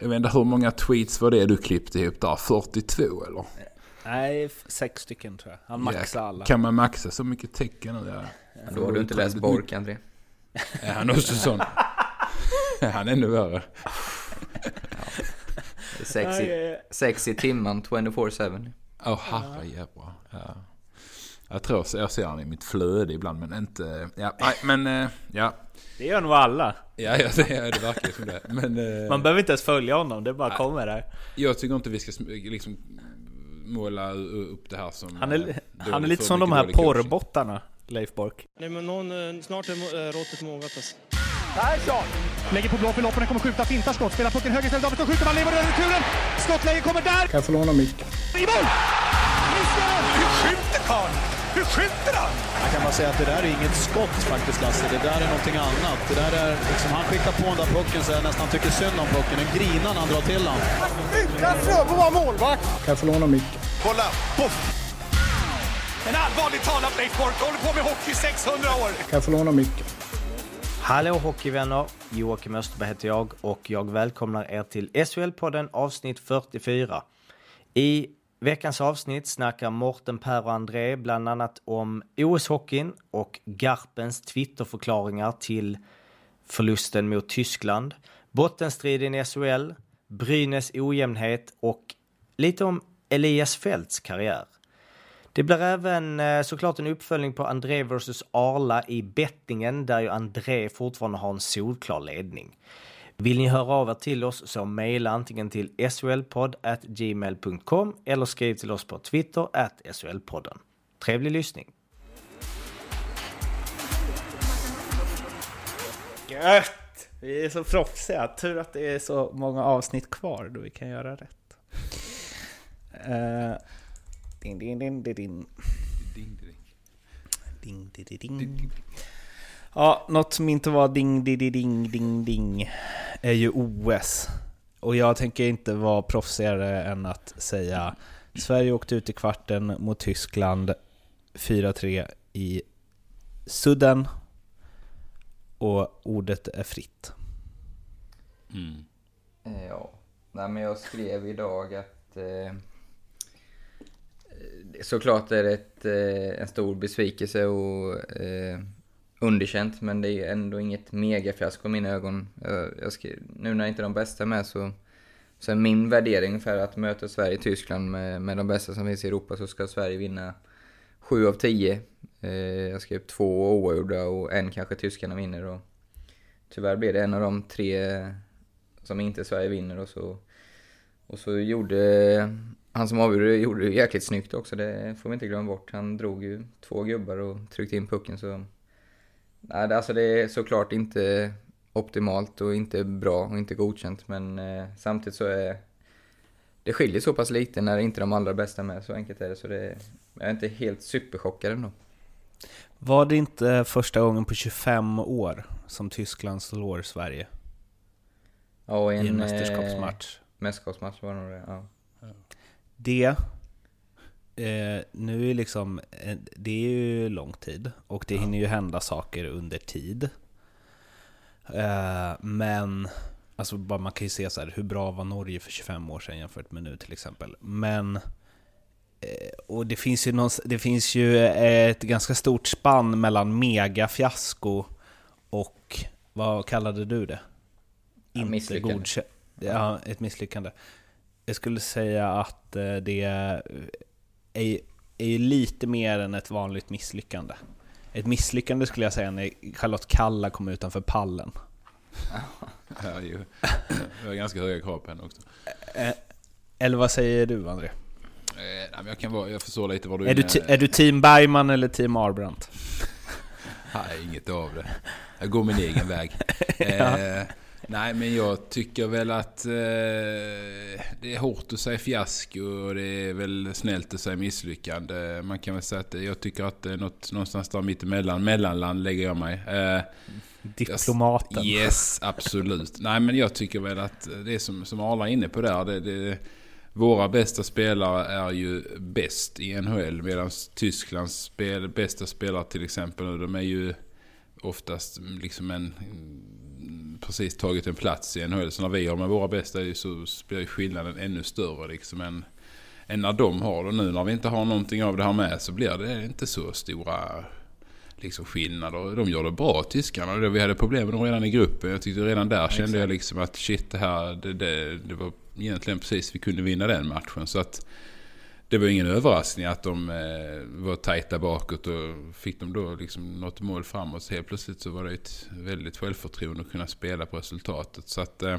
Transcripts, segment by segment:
Jag vet inte hur många tweets var det du klippte ihop där? 42 eller? Nej, sex stycken tror jag. Han maxar alla. Kan man maxa så mycket tecken nu? Ja. Ja, då har du inte läst Bork, André. Är han också sån? han är ännu värre. Sex i, sex i timmen, 24-7. Åh oh, herrejävlar. Ja. Jag tror jag ser han i mitt flöde ibland men inte... Ja, nej, men eh, ja. Det gör nog alla. Ja, ja det, ja, det verkar som det. Men, eh, Man behöver inte ens följa honom, det bara nej, kommer där. Jag tycker inte vi ska liksom måla upp det här som... Han är, han är lite som de här porrbottarna, Leif Bork. Nej men någon, eh, snart är råttet mogat alltså. Persson! Lägger på blå för loppen, kommer skjuta, fintar skott, spelar pucken höger istället, Davidsson skjuter, man lever över returen! Skottläge kommer där! Kan jag få låna micken? I mål! Hur skjuter karln? Hur skjuter han? Jag kan bara säga att det där är inget skott faktiskt Lasse, det där är någonting annat. Det där är liksom, han skickar på den där pucken så jag nästan tycker synd om pucken. Den grinar när han drar till den. Utan Fröbo var målvakt! Kan jag få låna micken? Kolla! Poff! En allvarligt talad Leif Boork håller på med hockey 600 år! Kan jag få låna micken? Hallå hockeyvänner! Joakim Österberg heter jag och jag välkomnar er till SHL-podden avsnitt 44. I veckans avsnitt snackar Morten, Per och André bland annat om OS-hockeyn och Garpens Twitterförklaringar till förlusten mot Tyskland, bottenstriden i SHL, Brynäs ojämnhet och lite om Elias Fälts karriär. Det blir även eh, såklart en uppföljning på André vs Arla i bettingen där ju André fortfarande har en solklar ledning. Vill ni höra av er till oss så mejla antingen till solpodd@gmail.com eller skriv till oss på Twitter at solpodden. Trevlig lyssning! Gött! Vi är så proffsiga. Tur att det är så många avsnitt kvar då vi kan göra rätt. Uh, Ding, ding, ding, ding, ding. Ding, ding, ding, ding, ding. Ja, något som inte var ding, ding, ding, ding, ding är ju OS. Och jag tänker inte vara proffsigare än att säga Sverige åkte ut i kvarten mot Tyskland 4-3 i sudden. Och ordet är fritt. Mm. Ja, nej men jag skrev idag att eh såklart är det ett, eh, en stor besvikelse och eh, underkänt, men det är ändå inget megafiasko i mina ögon. Jag, jag skrev, nu när inte de bästa är med så, så är min värdering för att möta Sverige-Tyskland med, med de bästa som finns i Europa så ska Sverige vinna 7 av 10. Eh, jag skrev två oavgjorda och en kanske tyskarna vinner. Och tyvärr blev det en av de tre som inte Sverige vinner och så, och så gjorde han som avgjorde gjorde det jäkligt snyggt också, det får vi inte glömma bort. Han drog ju två gubbar och tryckte in pucken så... Nej, alltså det är såklart inte optimalt och inte bra och inte godkänt men eh, samtidigt så är det skiljer så pass lite när inte de allra bästa med, så enkelt är det. Så det, jag är inte helt superchockad ändå. Var det inte första gången på 25 år som Tyskland slår Sverige? Ja, i en, I en mästerskapsmatch. Eh, mästerskapsmatch var det nog det, ja det, eh, nu är liksom, eh, det är ju lång tid och det hinner ju hända saker under tid. Eh, men, alltså man kan ju se så här, hur bra var Norge för 25 år sedan jämfört med nu till exempel. Men, eh, och det finns, ju någon, det finns ju ett ganska stort spann mellan megafiasko och, vad kallade du det? Ja, Inte godkänt. Ja, ett misslyckande. Jag skulle säga att eh, det är, är lite mer än ett vanligt misslyckande. Ett misslyckande skulle jag säga när Charlotte Kalla kom utanför pallen. ja, ju. Jag har ganska höga krav på henne också. Eh, eller vad säger du André? Eh, jag, kan vara, jag förstår lite vad du är. Du är du team Bergman eller team Arbrandt? Nej, inget av det. Jag går min egen väg. ja. Nej, men jag tycker väl att eh, det är hårt att säga fiasko och det är väl snällt att säga misslyckande. Man kan väl säga att jag tycker att det är något, någonstans där mittemellan. Mellanland lägger jag mig. Eh, Diplomaten. yes, absolut. Nej, men jag tycker väl att det som, som Arla är inne på där. Det, det, våra bästa spelare är ju bäst i NHL medan Tysklands spel, bästa spelare till exempel, de är ju oftast liksom en precis tagit en plats i NHL. Så när vi har med våra bästa så blir skillnaden ännu större liksom än, än när de har det. Nu när vi inte har någonting av det här med så blir det inte så stora liksom skillnader. De gör det bra tyskarna. Vi hade problem med dem redan i gruppen. Jag tyckte redan där kände jag liksom att shit det här det, det, det var egentligen precis vi kunde vinna den matchen. Så att det var ingen överraskning att de eh, var tajta bakåt och fick de då liksom något mål framåt så helt plötsligt så var det ett väldigt självförtroende att kunna spela på resultatet. Så att... Eh,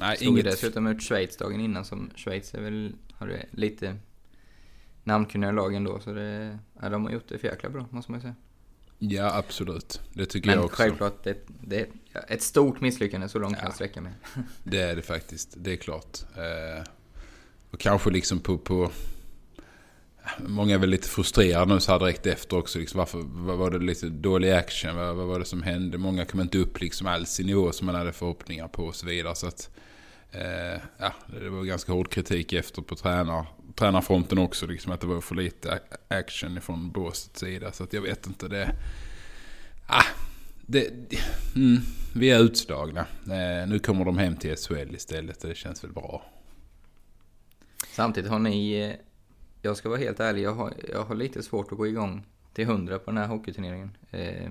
nej, inget... dessutom ut Schweiz dagen innan som Schweiz är väl, har det lite namnkunniga lag ändå så det, ja, de har gjort det för jäkla bra måste man säga. Ja absolut, det tycker Men jag också. Men självklart, det, det är ett stort misslyckande så långt ja, kan jag sträcka mig. det är det faktiskt, det är klart. Eh, och kanske liksom på, på... Många är väl lite frustrerade nu så här direkt efter också. Liksom varför vad var det lite dålig action? Vad, vad, var det som hände? Många kom inte upp liksom alls i nivå som man hade förhoppningar på och så vidare. Så att, eh, ja, det var ganska hård kritik efter på tränar, tränarfronten också. Liksom att det var för lite action från båsets sida. Så att jag vet inte. det... Ah, det, mm, vi är utslagna. Eh, nu kommer de hem till SHL istället och det känns väl bra. Samtidigt har ni, eh, jag ska vara helt ärlig, jag har, jag har lite svårt att gå igång till hundra på den här hockeyturneringen. Eh,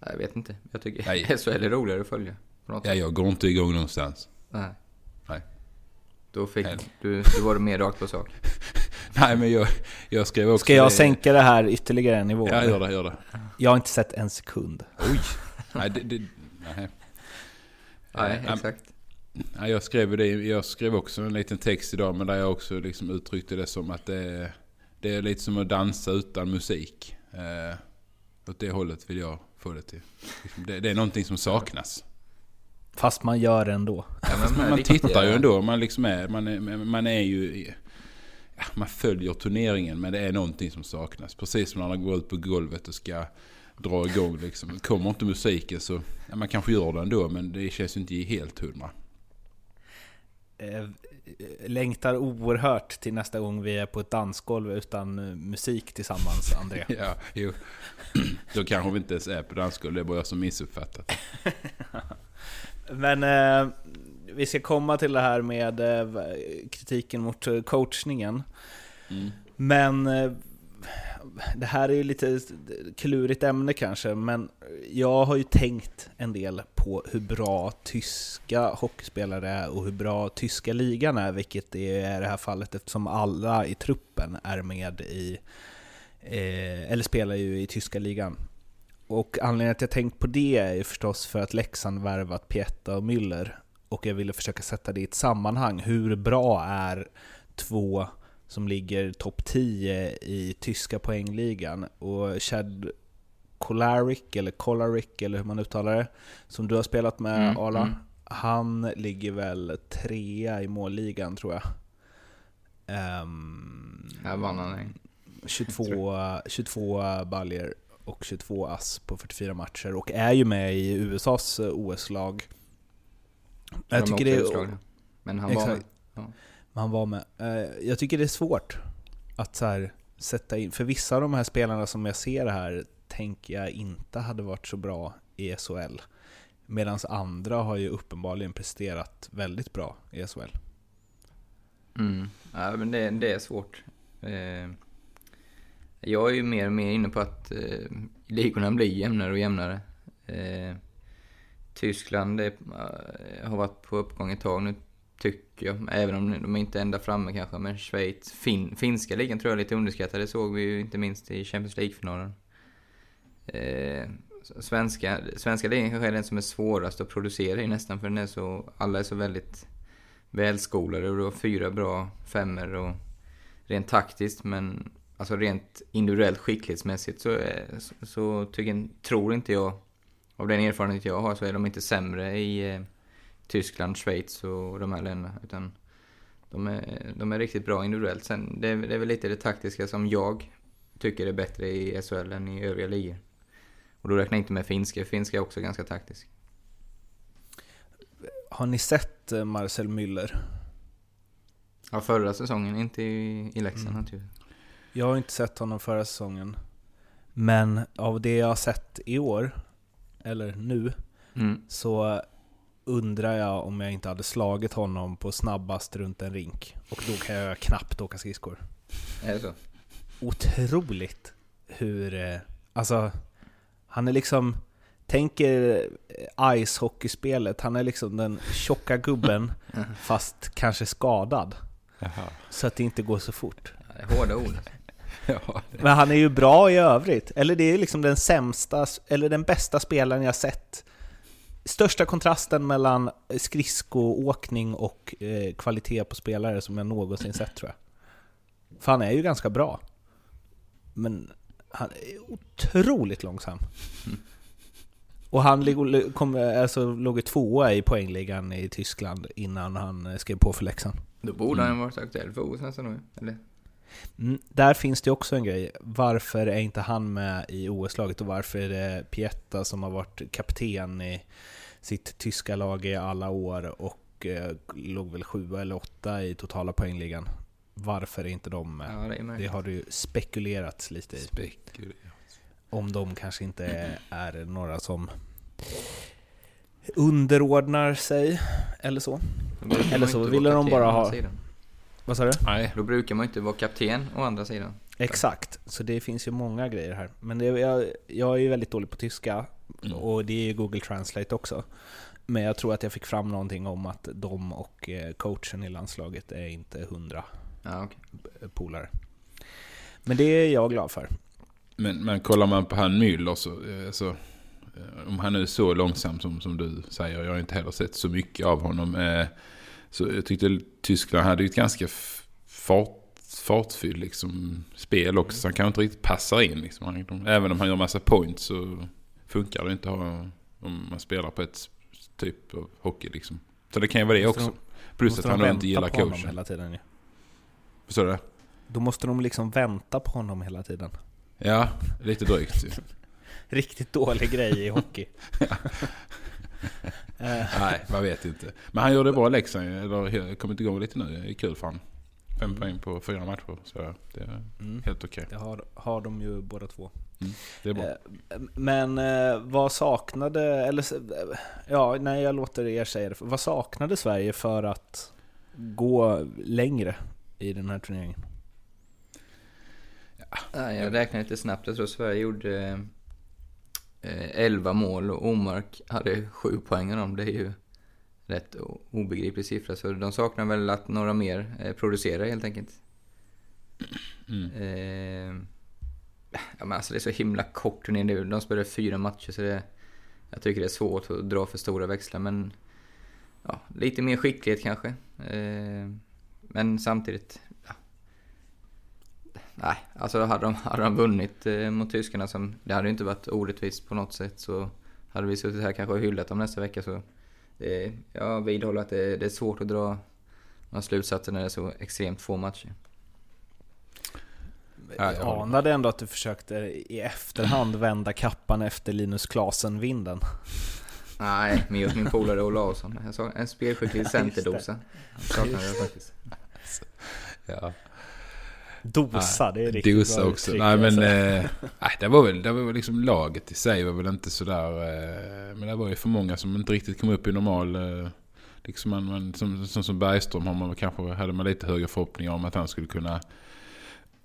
jag vet inte, jag tycker Nej. SHL är roligare att följa. ja, jag går inte igång någonstans. Nej. Nej. Då, fick, du, då var du mer rakt på sak. Nej, men jag, jag skrev också... Ska jag det... sänka det här ytterligare en nivå? Ja, gör det, gör det. Jag har inte sett en sekund. Oj! Nej, det, det, nej. nej exakt. Jag skrev, det, jag skrev också en liten text idag men där jag också liksom uttryckte det som att det, det är lite som att dansa utan musik. Eh, åt det hållet vill jag få det till. Liksom, det, det är någonting som saknas. Fast man gör det ändå. Ja, man, man tittar ju ändå. Man, liksom är, man, är, man är ju... Ja, man följer turneringen men det är någonting som saknas. Precis som när man går ut på golvet och ska dra igång. Liksom. Kommer inte musiken så... Ja, man kanske gör det ändå men det känns inte helt hundra längtar oerhört till nästa gång vi är på ett dansgolv utan eh, musik tillsammans, André. ja, jo. Då kanske vi inte ens är på dansgolv, det är bara jag som missuppfattat. Men eh, vi ska komma till det här med eh, kritiken mot eh, coachningen. Mm. Men eh, det här är ju lite klurigt ämne kanske, men jag har ju tänkt en del på hur bra tyska hockeyspelare är och hur bra tyska ligan är, vilket det är i det här fallet eftersom alla i truppen är med i, eh, eller spelar ju i tyska ligan. Och anledningen till att jag tänkt på det är ju förstås för att Leksand värvat Pietta och Müller och jag ville försöka sätta det i ett sammanhang. Hur bra är två som ligger topp 10 i tyska poängligan. Och Chad Kolarik, eller Kolarik, eller hur man uttalar det, som du har spelat med mm, Arla, mm. han ligger väl trea i målligan tror jag. Um, Här vann han 22, 22 baljer och 22 ass på 44 matcher och är ju med i USAs OS-lag. Jag tycker det är... Men han var med. Ja man var med. Eh, jag tycker det är svårt att så här, sätta in, för vissa av de här spelarna som jag ser här tänker jag inte hade varit så bra i SHL. Medan andra har ju uppenbarligen presterat väldigt bra i SHL. Mm. Ja, men det, det är svårt. Eh, jag är ju mer och mer inne på att eh, ligorna blir jämnare och jämnare. Eh, Tyskland det, eh, har varit på uppgång ett tag. Nu Tycker jag. Även om de inte är ända framme kanske. Men Schweiz, fin, finska ligan tror jag är lite underskattade, Det såg vi ju inte minst i Champions League-finalen. Eh, svenska, svenska ligan kanske är den som är svårast att producera i nästan. För den är så, alla är så väldigt välskolade och du har fyra bra femmer och rent taktiskt men alltså rent individuellt skicklighetsmässigt så, eh, så, så tycker, tror inte jag, av den erfarenhet jag har, så är de inte sämre i eh, Tyskland, Schweiz och de här länderna. Utan de är, de är riktigt bra individuellt. Sen, det är, det är väl lite det taktiska som jag tycker är bättre i SHL än i övriga ligor. Och då räknar jag inte med finska. Finska är också ganska taktisk. Har ni sett eh, Marcel Müller? Ja, förra säsongen. Inte i, i Leksand mm. naturligtvis. Jag har inte sett honom förra säsongen. Men av det jag har sett i år, eller nu, Mm. så undrar jag om jag inte hade slagit honom på snabbast runt en rink. Och då kan jag knappt åka skridskor. Är det så? Otroligt hur... eh, Alltså, han är liksom... Tänker eh, icehockeyspelet, han är liksom den tjocka gubben fast kanske skadad. Jaha. Så att det inte går så fort. Hårda ord. Ja, Men han är ju bra i övrigt. Eller det är liksom den sämsta, eller den bästa spelaren jag sett. Största kontrasten mellan skridskoåkning och eh, kvalitet på spelare som jag någonsin sett tror jag. För han är ju ganska bra. Men han är otroligt långsam. Och han lig- kom, alltså, låg tvåa i poängligan i Tyskland innan han eh, skrev på för Leksand. Då borde han varit aktuell för OS nästan nu. Eller? Mm, där finns det också en grej. Varför är inte han med i OS-laget och varför är det Pietta som har varit kapten i sitt tyska lag i alla år och eh, låg väl sjua eller åtta i totala poängligan? Varför är inte de med? Ja, det är Det har ju spekulerats lite i. spekulerar. Om de kanske inte är, några som underordnar sig eller så. Eller så ville de bara ha-. Vad sa du? Nej, Då brukar man inte vara kapten å andra sidan. Exakt, så det finns ju många grejer här. Men det, jag, jag är ju väldigt dålig på tyska, och det är ju Google Translate också. Men jag tror att jag fick fram någonting om att de och eh, coachen i landslaget är inte hundra Ja, okej. polare. Men det är jag glad för. men, men kollar man på han Müller så, eh, alltså, eh, om han är så långsam som, som du säger, jag har inte heller sett så mycket av honom. Eh, så jag tyckte Tyskland hade ju ett ganska fart, fartfyllt liksom, spel också. Så han kanske inte riktigt passar in. Liksom. Han, även om han gör massa points så funkar det inte om man spelar på ett typ av hockey. Liksom. Så det kan ju vara det Måste också. de- Plus att han inte gillar på honom coachen. hela tiden ju. Förstår du? Då måste de liksom vänta på honom hela tiden. Ja, lite drygt. ju. Riktigt dålig grej i hockey. Eh, Nej, man vet inte. Men han gjorde bra Leksand. Eller kommit igång lite nu. Det är kul för honom. Fem poäng på fyra matcher. Så det är mm. helt okej. Det har, har de ju båda två. Det är bra. Eh, Men eh, vad saknade, eller eh, ja, nej jag låter er säga det. Vad saknade Sverige för att gå längre i den här turneringen? Nej, jag räknar lite snabbt. Jag tror Sverige gjorde eh, 11 mål och Omark hade 7 poäng av dem. Det är ju rätt obegriplig siffra. Så de saknar väl att några mer eh, producerar helt enkelt. Mm. Eh, ja, men alltså det är så himla kort turnering. nu. De spelar fyra matcher så det, jag tycker det är svårt att dra för stora växlar. Men ja, lite mer skicklighet kanske. Eh, men samtidigt, ja. Nej, alltså hade de, hade de vunnit eh, mot tyskarna, som, det hade ju inte varit orättvist på något sätt, så hade vi suttit här kanske och hyllat dem nästa vecka. Så det, jag vidhåller att det, det är svårt att dra några slutsatser när det är så extremt få matcher. Ja, jag anade ändå att du försökte i efterhand vända kappan efter Linus Klasen-vinden. Nej, mer åt min polare Olausson. Jag sa en spelskicklig Just det. centerdosa. Saknar jag faktiskt. Ja. Dosa, det är riktigt Dosa bra också. uttryck, Nej men alltså. eh, nej, det var väl, det var väl liksom laget i sig var väl inte sådär. Eh, men det var ju för många som inte riktigt kom upp i normal. Eh, liksom man, man, som, som, som Bergström har man kanske hade man lite högre förhoppningar om att han skulle kunna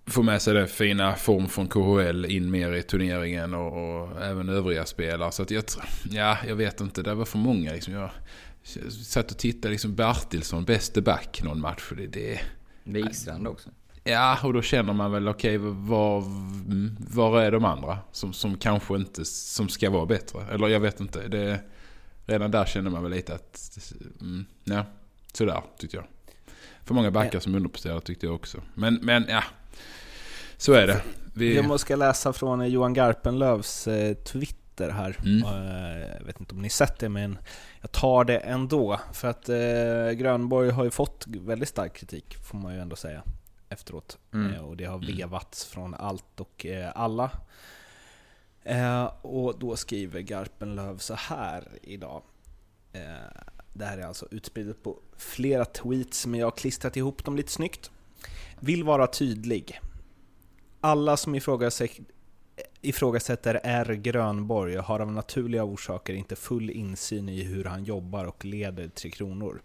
få med sig den fina form från KHL in mer i turneringen och, och även övriga spelare. Så att jag, ja, jag vet inte, det var för många. Liksom. Jag, jag satt och tittade, liksom Bertilsson, bäste back någon match. Det, det, Wikstrand också. Ja, och då känner man väl okej, var, mm, var är de andra som, som kanske inte som ska vara bättre? Eller jag vet inte. Det, redan där känner man väl lite att, mm, ja, sådär tyckte jag. För många backar som underpresterade tyckte jag också. Men, men ja, så är det. Vi, Jag måste läsa från Johan Garpenlövs eh, Twitter här. Mm. Eh, Jag vet inte om ni sett det, men jag tar det ändå. För att eh, Grönborg har ju fått väldigt stark kritik, får man ju ändå säga, efteråt. Mm. Eh, Och det har Mm. vevats från allt och eh, alla. Eh, Och då skriver Garpenlöv så här idag. Eh, Det här är alltså utspritt på flera tweets, men jag har klistrat ihop dem lite snyggt. Vill vara tydlig. Alla som ifrågasätter R. Grönborg har av naturliga orsaker inte full insyn i hur han jobbar och leder Tre Kronor.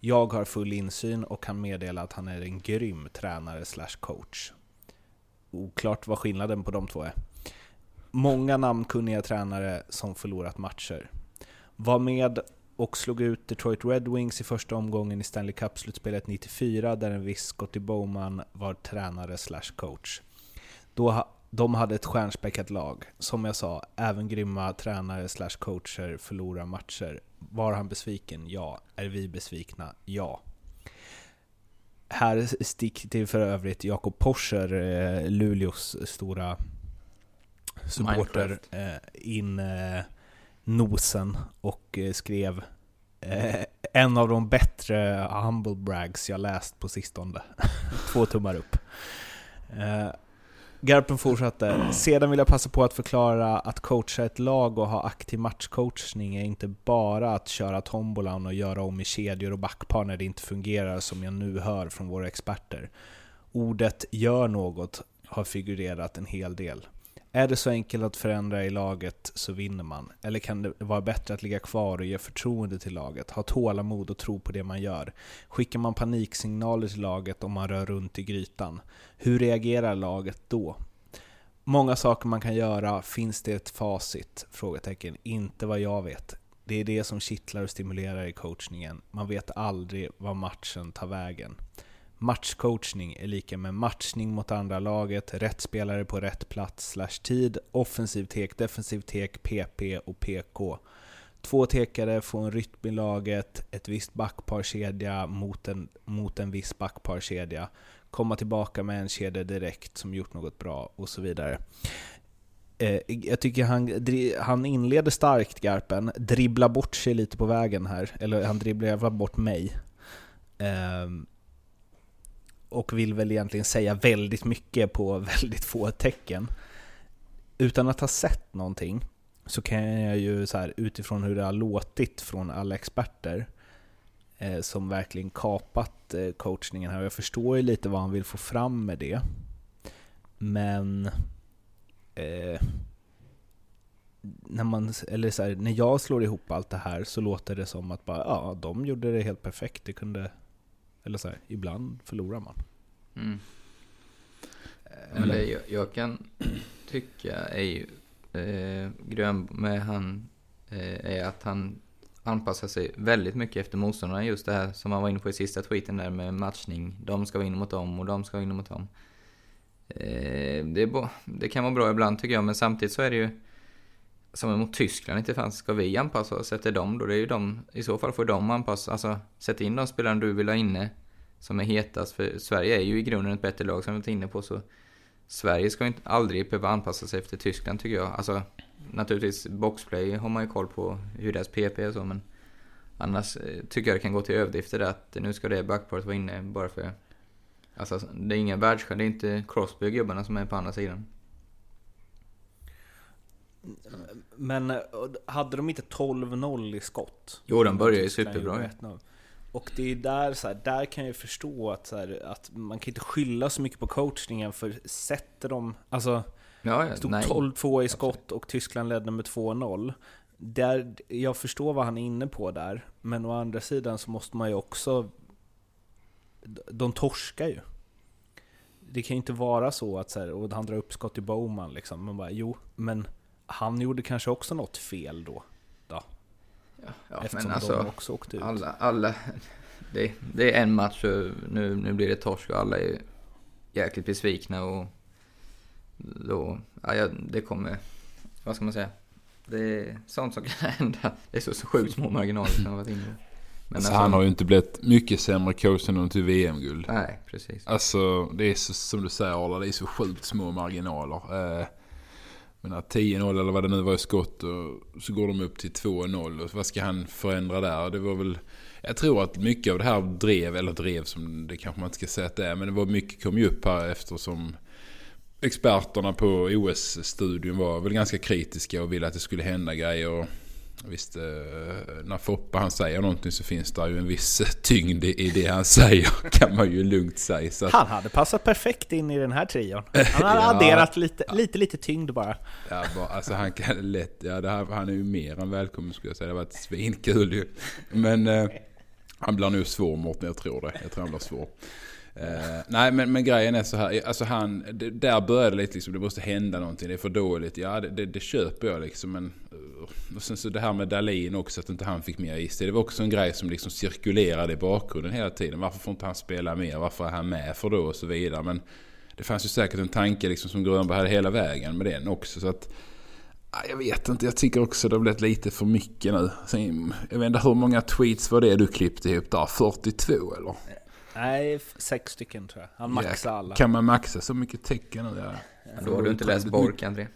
Jag har full insyn och kan meddela att han är en grym tränare slash coach. Oklart vad skillnaden på de två är. Många namnkunniga tränare som förlorat matcher. Var med och slog ut Detroit Red Wings i första omgången i Stanley Cup-slutspelet 94 där en viss Scotty Bowman var tränare slash coach. Då de hade ett stjärnspäckat lag. Som jag sa, även grymma tränare slash coacher förlorar matcher. Var han besviken? Ja. Är vi besvikna? Ja. Här sticker för övrigt Jakob Porscher, eh, Luleås stora supporter, eh, in eh, nosen och skrev en av de bättre humble brags jag läst på sistone. Två tummar upp. Garpen fortsatte. Sedan vill jag passa på att förklara att coacha ett lag och ha aktiv matchcoachning är inte bara att köra tombolan och göra om i kedjor och backpar när det inte fungerar som jag nu hör från våra experter. Ordet ”gör något” har figurerat en hel del. Är det så enkelt att förändra i laget så vinner man. Eller kan det vara bättre att ligga kvar och ge förtroende till laget? Ha tålamod och tro på det man gör. Skickar man paniksignaler till laget om man rör runt i grytan? Hur reagerar laget då? Många saker man kan göra. Finns det ett facit? Frågetecken. Inte vad jag vet. Det är det som kittlar och stimulerar i coachningen. Man vet aldrig vad matchen tar vägen. Matchcoachning är lika med matchning mot andra laget, rätt spelare på rätt plats slash tid, offensiv tek, defensiv tek, PP och PK. Två tekare får en rytm i laget, ett visst backparkedja mot en, mot en viss backparkedja, komma tillbaka med en kedja direkt som gjort något bra och så vidare. Eh, jag tycker han, han inleder starkt, Garpen, dribblar bort sig lite på vägen här, eller han dribblar i alla fall bort mig. Ehm, och vill väl egentligen säga väldigt mycket på väldigt få tecken. Utan att ha sett någonting så kan jag ju så här, utifrån hur det har låtit från alla experter eh, som verkligen kapat eh, coachningen här. Och jag förstår ju lite vad han vill få fram med det. Men eh, när, man, eller så här, när jag slår ihop allt det här så låter det som att bara, ja, de gjorde det helt perfekt. Det kunde, eller så här, ibland förlorar man. Mm. Men det jag, jag kan tycka är eh, grön med han, eh, är att han anpassar sig väldigt mycket efter motståndarna. Just det här som han var inne på i sista tweeten där med matchning. De ska vinna mot dem och de ska vinna mot dem. Eh, det, bo- det kan vara bra ibland tycker jag, men samtidigt så är det ju som mot Tyskland, inte fanns ska vi anpassa oss efter dem då? Det är ju de, i så fall får de anpassa, alltså sätta in de spelarna du vill ha inne som är hetast. För Sverige är ju i grunden ett bättre lag som vi varit inne på så Sverige ska inte aldrig behöva anpassa sig efter Tyskland tycker jag. Alltså naturligtvis boxplay har man ju koll på hur deras PP är så men annars eh, tycker jag det kan gå till överdrifter där att nu ska det backparet vara inne bara för Alltså det är ingen världsstjärna, det är inte Crosby och gubbarna som är på andra sidan. Men eh, hade de inte 12-0 i skott? Jo, de börjar ju superbra gjorde ju. 1-0. Och det är där, så här, där kan jag förstå att, så här, att man kan inte skylla så mycket på coachningen för sätter de... Alltså, Ja, ja, stod nej. 12-2 i skott och Tyskland ledde med 2-0. Där, jag förstår vad han är inne på där, men å andra sidan så måste man ju också... De torskar ju. Det kan ju inte vara så att så här, och han drar upp skott i Bowman liksom. Man bara, jo, men han gjorde kanske också något fel då Ja, eftersom men alltså, de också åkte ut. alla, alla det, det är en match och nu, nu blir det torsk och alla är jäkligt besvikna och då, ja, det kommer, vad ska man säga? Det är sånt som kan hända. Det är så, så sjukt små marginaler som har varit inne. Men alltså, han har ju inte blivit mycket sämre coach än till VM-guld. Nej, precis. Alltså det är så, som du säger Arla, det är så sjukt små marginaler. Eh, men 10-0 eller vad det nu var i skott och så går de upp till 2-0 och vad ska han förändra där? Det var väl, jag tror att mycket av det här drev, eller drev som det kanske man inte ska säga att det är, men det var mycket kom ju upp här eftersom experterna på OS-studion var väl ganska kritiska och ville att det skulle hända grejer. Visst, eh, när Foppa han säger någonting så finns det ju en viss tyngd i det han säger kan man ju lugnt säga. Så att, Han hade passat perfekt in i den här trion. Han hade Ja. adderat lite, lite, lite tyngd bara. ja, bara, alltså han kan lätt, ja, det här, han är ju mer än välkommen skulle jag säga. Det har varit svinkul ju. Men eh, han blir nog svår Mårten, jag tror det. Jag tror han blir svår. Eh, nej men, men grejen är så här, alltså han, det, där började det lite liksom, det måste hända någonting, det är för dåligt. Ja det, det, det köper jag liksom men... Eh, och sen så det här med Dalin också, att inte han fick mer is. Det var också en grej som liksom cirkulerade i bakgrunden hela tiden. Varför får inte han spela mer? Varför är han med för då? Och så vidare. Men det fanns ju säkert en tanke liksom som Grönberg hade hela vägen med den också. Så att, jag vet inte, jag tycker också det har blivit lite för mycket nu. Sen, jag vet inte hur många tweets var det du klippte ihop där? 42 eller? Nej, sex stycken tror jag. Han maxade alla. Kan man maxa så mycket tecken nu? Ja. Då har du inte läst Bork, André.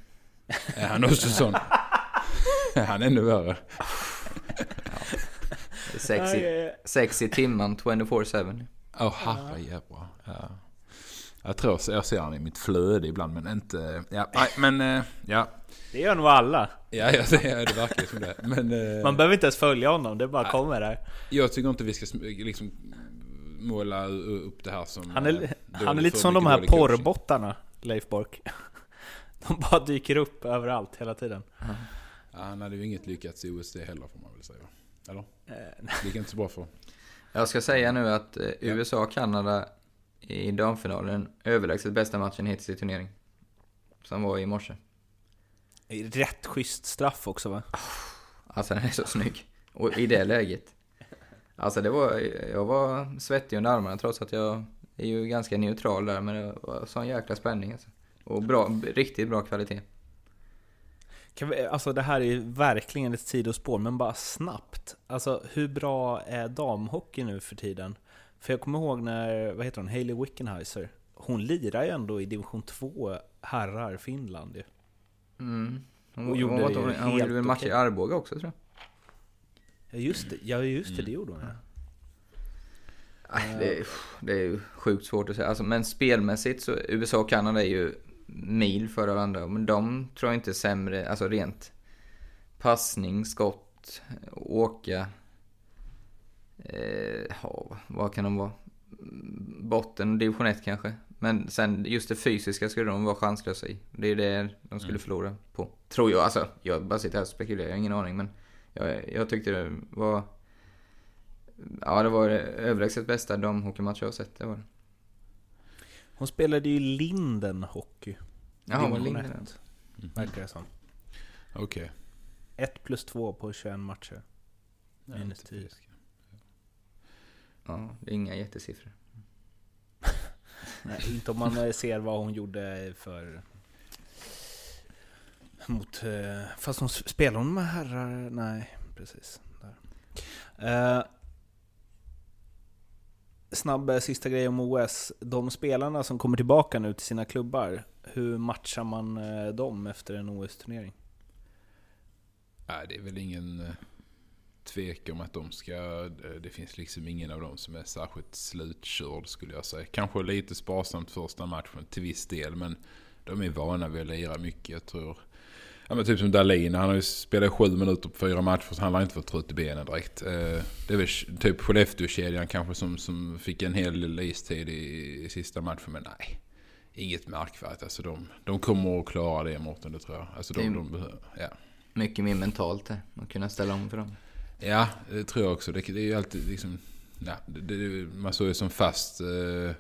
Är han också sån? Är han ännu värre? Sex i, sex i timmen, 24-7. Åh herrejävlar. Ja. Jag tror jag ser han i mitt flöde ibland men inte... Ja, nej, men eh, ja. Det gör nog alla. Ja, ja det, ja, det verkar som det. Men eh, Man behöver inte ens följa honom, det bara kommer där. jag tycker inte vi ska liksom måla upp det här som... Han eh, är, han är lite som de här porrbottarna, Leif Bork. De bara dyker upp överallt hela tiden. Ja, han hade ju inget lyckats i OSD heller får man väl säga. Eller? Eh, Det gick inte så bra för. Jag ska säga nu att eh, USA och Kanada i damfinalen överlägset bästa matchen hittills i turnering. Som var i morse. Rätt schysst straff också va? Alltså den är så snygg. Och i det läget. Alltså det var, jag var svettig under armarna trots att jag är ju ganska neutral där. Men det var sån jäkla spänning alltså. Och bra, riktigt bra kvalitet. Kan vi, alltså det här är ju verkligen ett sidospår, men bara snabbt. Alltså hur bra är damhockey nu för tiden? För jag kommer ihåg när, vad heter hon, Hailey Wickenheiser. Hon lirar ju ändå i division 2 herrar Finland ju. Mm. Hon, Och hon, gjorde hon, hon, hon gjorde väl okej. i Arboga också tror jag. Just det, ja, just det, det gjorde hon ja. Det, är, det är ju sjukt svårt att säga. Alltså, men spelmässigt så USA och Kanada är ju mil före varandra. Men de tror jag inte är sämre, alltså rent passning, skott, åka. Eh, ja, vad kan de vara? Botten, division 1 kanske. Men sen just det fysiska skulle de vara chanslösa i. Det är det de skulle förlora på. Tror jag, alltså. Jag bara sitter här och spekulerar, jag har ingen aning. Men jag, jag tyckte det var... Ja, det var det överlägset bästa damhockeymatch jag har sett. Det var. Hon spelade ju Linden hockey. Jaha, var Division Linden. ett, Verkar det som. Okej. 1 plus 2 på 21 matcher. Ja, Minus inte 10. fisk. Ja, det är inga jättesiffror. Nej, inte om man ser vad hon gjorde för... Mot... eh, Fast hon spelar hon med herrar? Nej, precis. Där. Eh, snabb eh, sista grej om OS. De spelarna som kommer tillbaka nu till sina klubbar, hur matchar man eh, dem efter en OS-turnering? Nej, det är väl ingen eh, tvekan om att de ska... Eh, det finns liksom ingen av dem som är särskilt slutkörd skulle jag säga. Kanske lite sparsamt första matchen till viss del, men de är vana vid att lira mycket. Jag tror... Ja men typ som Dahlin, han har ju spelat sju minuter på fyra matcher så han har inte fått trött i benen direkt. Eh, Det är väl typ Skellefteå-kedjan kanske som, som fick en hel del istid i, i sista matchen, men nej. Inget märkvärdigt. Alltså de, de kommer att klara det Mårten, det tror jag. Alltså de, Det de behöver, ja. Mycket mer mentalt här. Att kunna ställa om för dem. Ja, det tror jag också. Det, det är ju alltid liksom... Ja, det, det, man såg ju som fast eh,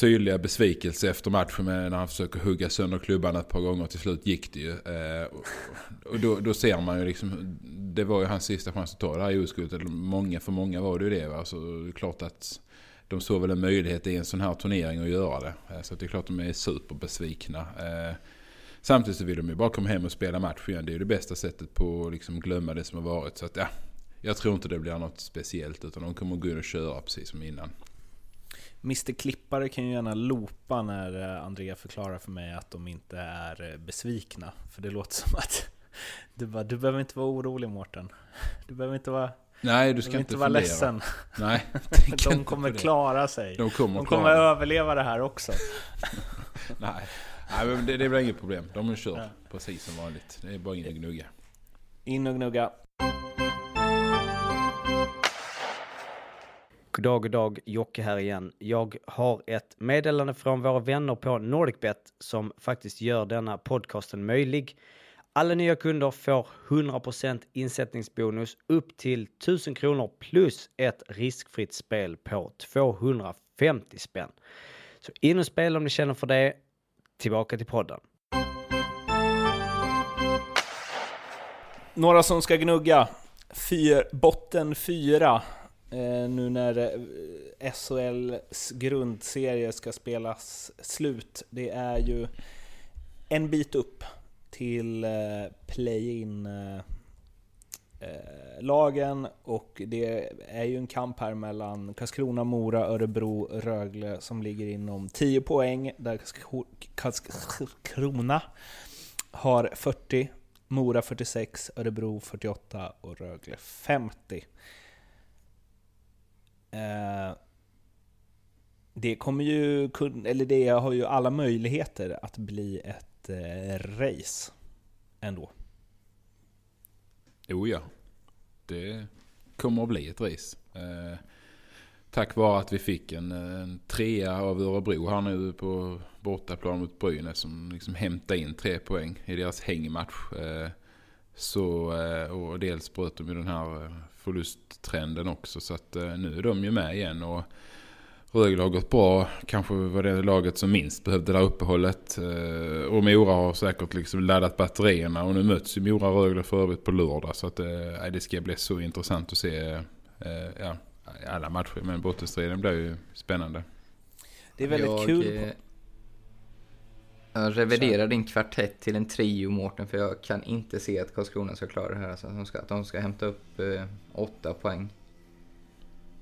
tydliga besvikelse efter matchen med när han försöker hugga sönder klubban ett par gånger. Till slut gick det ju. Eh, och då, då ser man ju liksom... Det var ju hans sista chans att ta det här oskuldet. Många, för många var det ju det. Va? Så det är klart att de såg väl en möjlighet i en sån här turnering att göra det. Eh, så det är klart att de är superbesvikna. Eh, samtidigt så vill de ju bara komma hem och spela match igen. Det är ju det bästa sättet på att liksom glömma det som har varit. Så att ja, jag tror inte det blir något speciellt utan de kommer gå in och köra precis som innan. Mr Klippare kan ju gärna loopa när eh, Andrea förklarar för mig att de inte är eh, besvikna. För det låter som att du, bara, du behöver inte vara orolig Mårten. Du behöver inte vara, Nej, du du ska behöver inte inte vara fundera. ledsen. Nej, De kommer klara sig. De kommer, De kommer överleva det här också. Nej, Nej det, det blir inget problem. De kör precis som vanligt. Det är bara in och gnugga. In och gnugga. Dag, god dag, Jocke här igen. Jag har ett meddelande från våra vänner på NordicBet som faktiskt gör denna podcasten möjlig. Alla nya kunder får 100% insättningsbonus upp till 1000 kronor plus ett riskfritt spel på 250 spänn. Så in och spela om ni känner för det. Tillbaka till podden. Några som ska gnugga. Fyr, botten 4. Eh, nu när eh, SHLs grundserie ska spelas slut. Det är ju en bit upp till eh, play-in eh, eh, lagen och det är ju en kamp här mellan Karlskrona, Mora, Örebro, Rögle som ligger inom 10 poäng där Karlskrona har 40, Mora 46, Örebro 48 och Rögle 50. Eh, det kommer ju kunna, eller det har ju alla möjligheter att bli ett eh, race ändå. Jo ja, det kommer att bli ett race. Eh, tack vare att vi fick en, eh, en trea av Örebro här nu på bortaplan mot Brynäs som liksom hämtade in tre poäng i deras hängmatch. Eh, så, eh, och dels bröt de ju den här eh, förlusttrenden också så att eh, nu är de ju med igen. och Rögle har gått bra, kanske var det laget som minst behövde det här uppehållet. Eh, Och Mora har säkert liksom laddat batterierna och nu möts ju Mora och Rögle för övrigt på lördag. Så att, det ska bli så intressant att se ja, alla matcher. Men bottenstriden blir ju spännande. Det är väldigt jag, kul. På, Jag reviderar din kvartett till en trio Mårten för jag kan inte se att Karlskrona ska klara det här. Alltså, att, de ska, att de ska hämta upp eh, åtta poäng.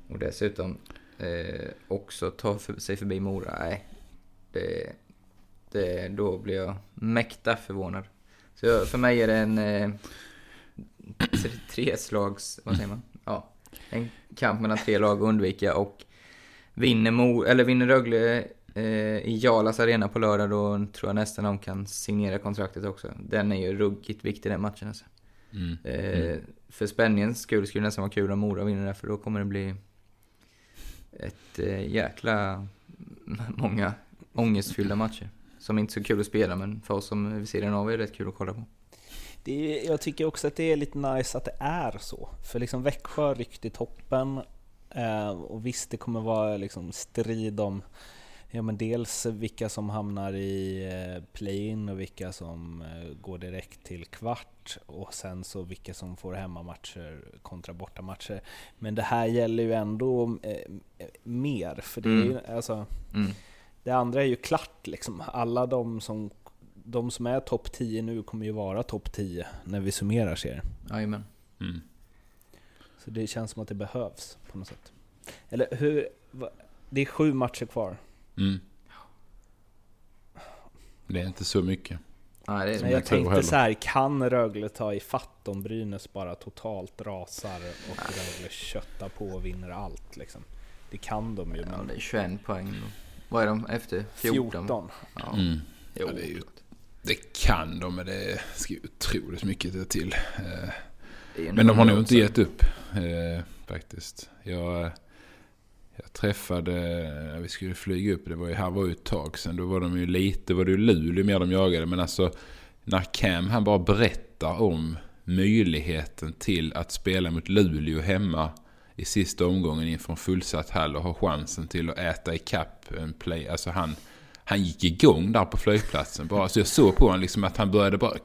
Och dessutom eh, också ta för, sig förbi Mora. Nej, det, det, då blir jag mäkta förvånad. Så jag, för mig är det en eh, tre, tre slags, vad säger man? Ja, en kamp mellan tre lag att undvika och vinner, Mo, eller vinner Rögle i Jalas arena på lördag då tror jag nästan de kan signera kontraktet också. Den är ju ruggigt viktig den matchen alltså. Mm. Eh, För spänningens skull skulle det nästan vara kul om Mora vinner där för då kommer det bli ett eh, jäkla många ångestfyllda matcher. Som inte är så kul att spela men för oss som vid sidan av är det rätt kul att kolla på. det är, jag tycker också att det är lite nice att det är så. För liksom Växjö ryckt i toppen. Eh, och visst, det kommer vara liksom strid om ja, men dels vilka som hamnar i eh, play-in och vilka som eh, går direkt till kvart. Och sen så vilka som får hemmamatcher kontra bortamatcher. Men det här gäller ju ändå eh, mer. För det är ju, alltså, Mm. det andra är ju klart liksom. Alla de som, de som är topp 10 nu kommer ju vara topp 10 när vi summerar serien. Jajamän. Mm. Så det känns som att det behövs på något sätt. Eller hur? Det är sju matcher kvar. Mm. Det är inte så mycket. Nej, det är, Men jag jag tänkte så här, kan Rögle ta i fatt om Brynäs bara totalt rasar och Rögle köttar på och vinner allt liksom? Det kan de ju, ja, men det är 21 poäng. Vad är de efter? 14? 14. Ja. Mm. Jo. Ja, det, är ju, det kan de, men det ska ju otroligt mycket till. Eh, Men de har nog inte gett upp eh, faktiskt. Jag, jag träffade, eh, vi skulle flyga upp, det var ju, här var ju ett tag sedan, då var de ju lite, var det ju Luleå mer de jagade. Men alltså när Cam han bara berättar om möjligheten till att spela mot Luleå hemma i sista omgången inför en fullsatt hall och ha chansen till att äta i kapp en play. Alltså han, han gick igång där på flygplatsen. Bara, så jag såg på honom liksom att han började bara...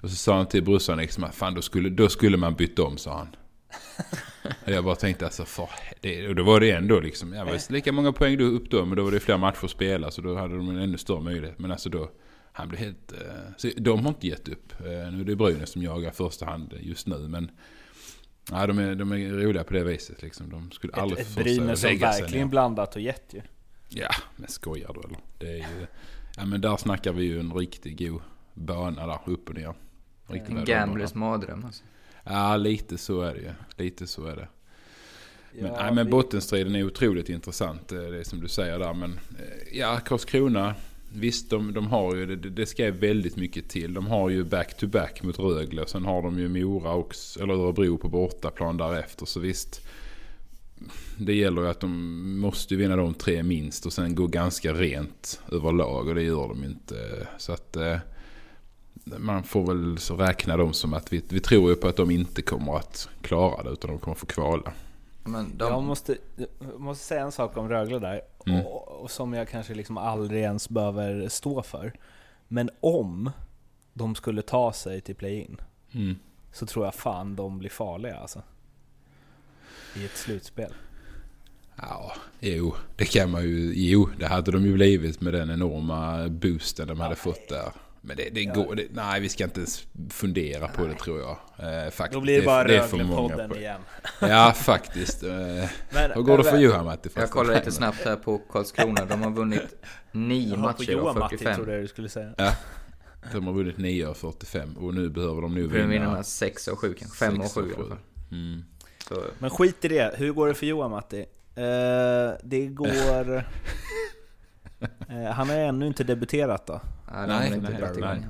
Och så sa han till brorsan liksom att fan då skulle, då skulle man byta om sa han. Jag bara tänkte alltså för det, Och då var det ändå liksom, ja, var lika många poäng då upp då men då var det fler matcher att spela så då hade de en ännu större möjlighet. Men alltså då, han blev helt... Eh, så de har inte gett upp. Eh, nu är det Brynäs som jagar i första hand just nu men... Ja, de, är, de är roliga på det viset liksom. De skulle aldrig Ett, ett Brynäs som verkligen blandat och gett ju. Ja, men skojar du eller? Det är ju... Ja men där snackar vi ju en riktigt god bana där, upp och ner. Riktigt En gamblers mardröm alltså. Ja, lite så är det ju. Lite så är det. Men, Ja, nej, men bottenstriden är otroligt intressant, eh, det som du säger där. Men eh, ja, Karlskrona Visst, de, de har ju, det, det ska väldigt mycket till. De har ju back-to-back mot Rögle. Sen har de ju Mora också, eller Örebro på bortaplan därefter. Så visst, det gäller ju att de måste vinna de tre minst och sen gå ganska rent överlag. Och det gör de inte. Så att eh, man får väl så räkna dem som att vi, vi tror ju på att de inte kommer att klara det. Utan de kommer få kvala. Men de, Jag måste, jag måste säga en sak om Rögle där, Mm. och, och som jag kanske liksom aldrig ens behöver stå för. Men om de skulle ta sig till play-in, Mm. så tror jag fan de blir farliga alltså. I ett slutspel. Ja, jo, det kan man ju. Jo, det hade de ju blivit med den enorma boosten de hade fått där. Men det, det går, det, nej vi ska inte ens fundera på det tror jag. Eh, faktiskt. Då blir det bara Rögle-podden igen. Ja, faktiskt. Eh, Men, Hur går det för men- Johan Matti? jag kollar lite snabbt här på Karlskrona. De har vunnit nio matcher av Johan Matti 45. trodde jag du skulle säga. De har vunnit 9 av 45 och nu behöver de nu vinna vinna med 6 och 7 kanske. 5 och 7 i alla fall. Mm. Så, Men skit i det, hur går det för Johan Matti? Eh, det går... Eh, han har ännu inte debuterat då. nej, Nej, inte nej, nej.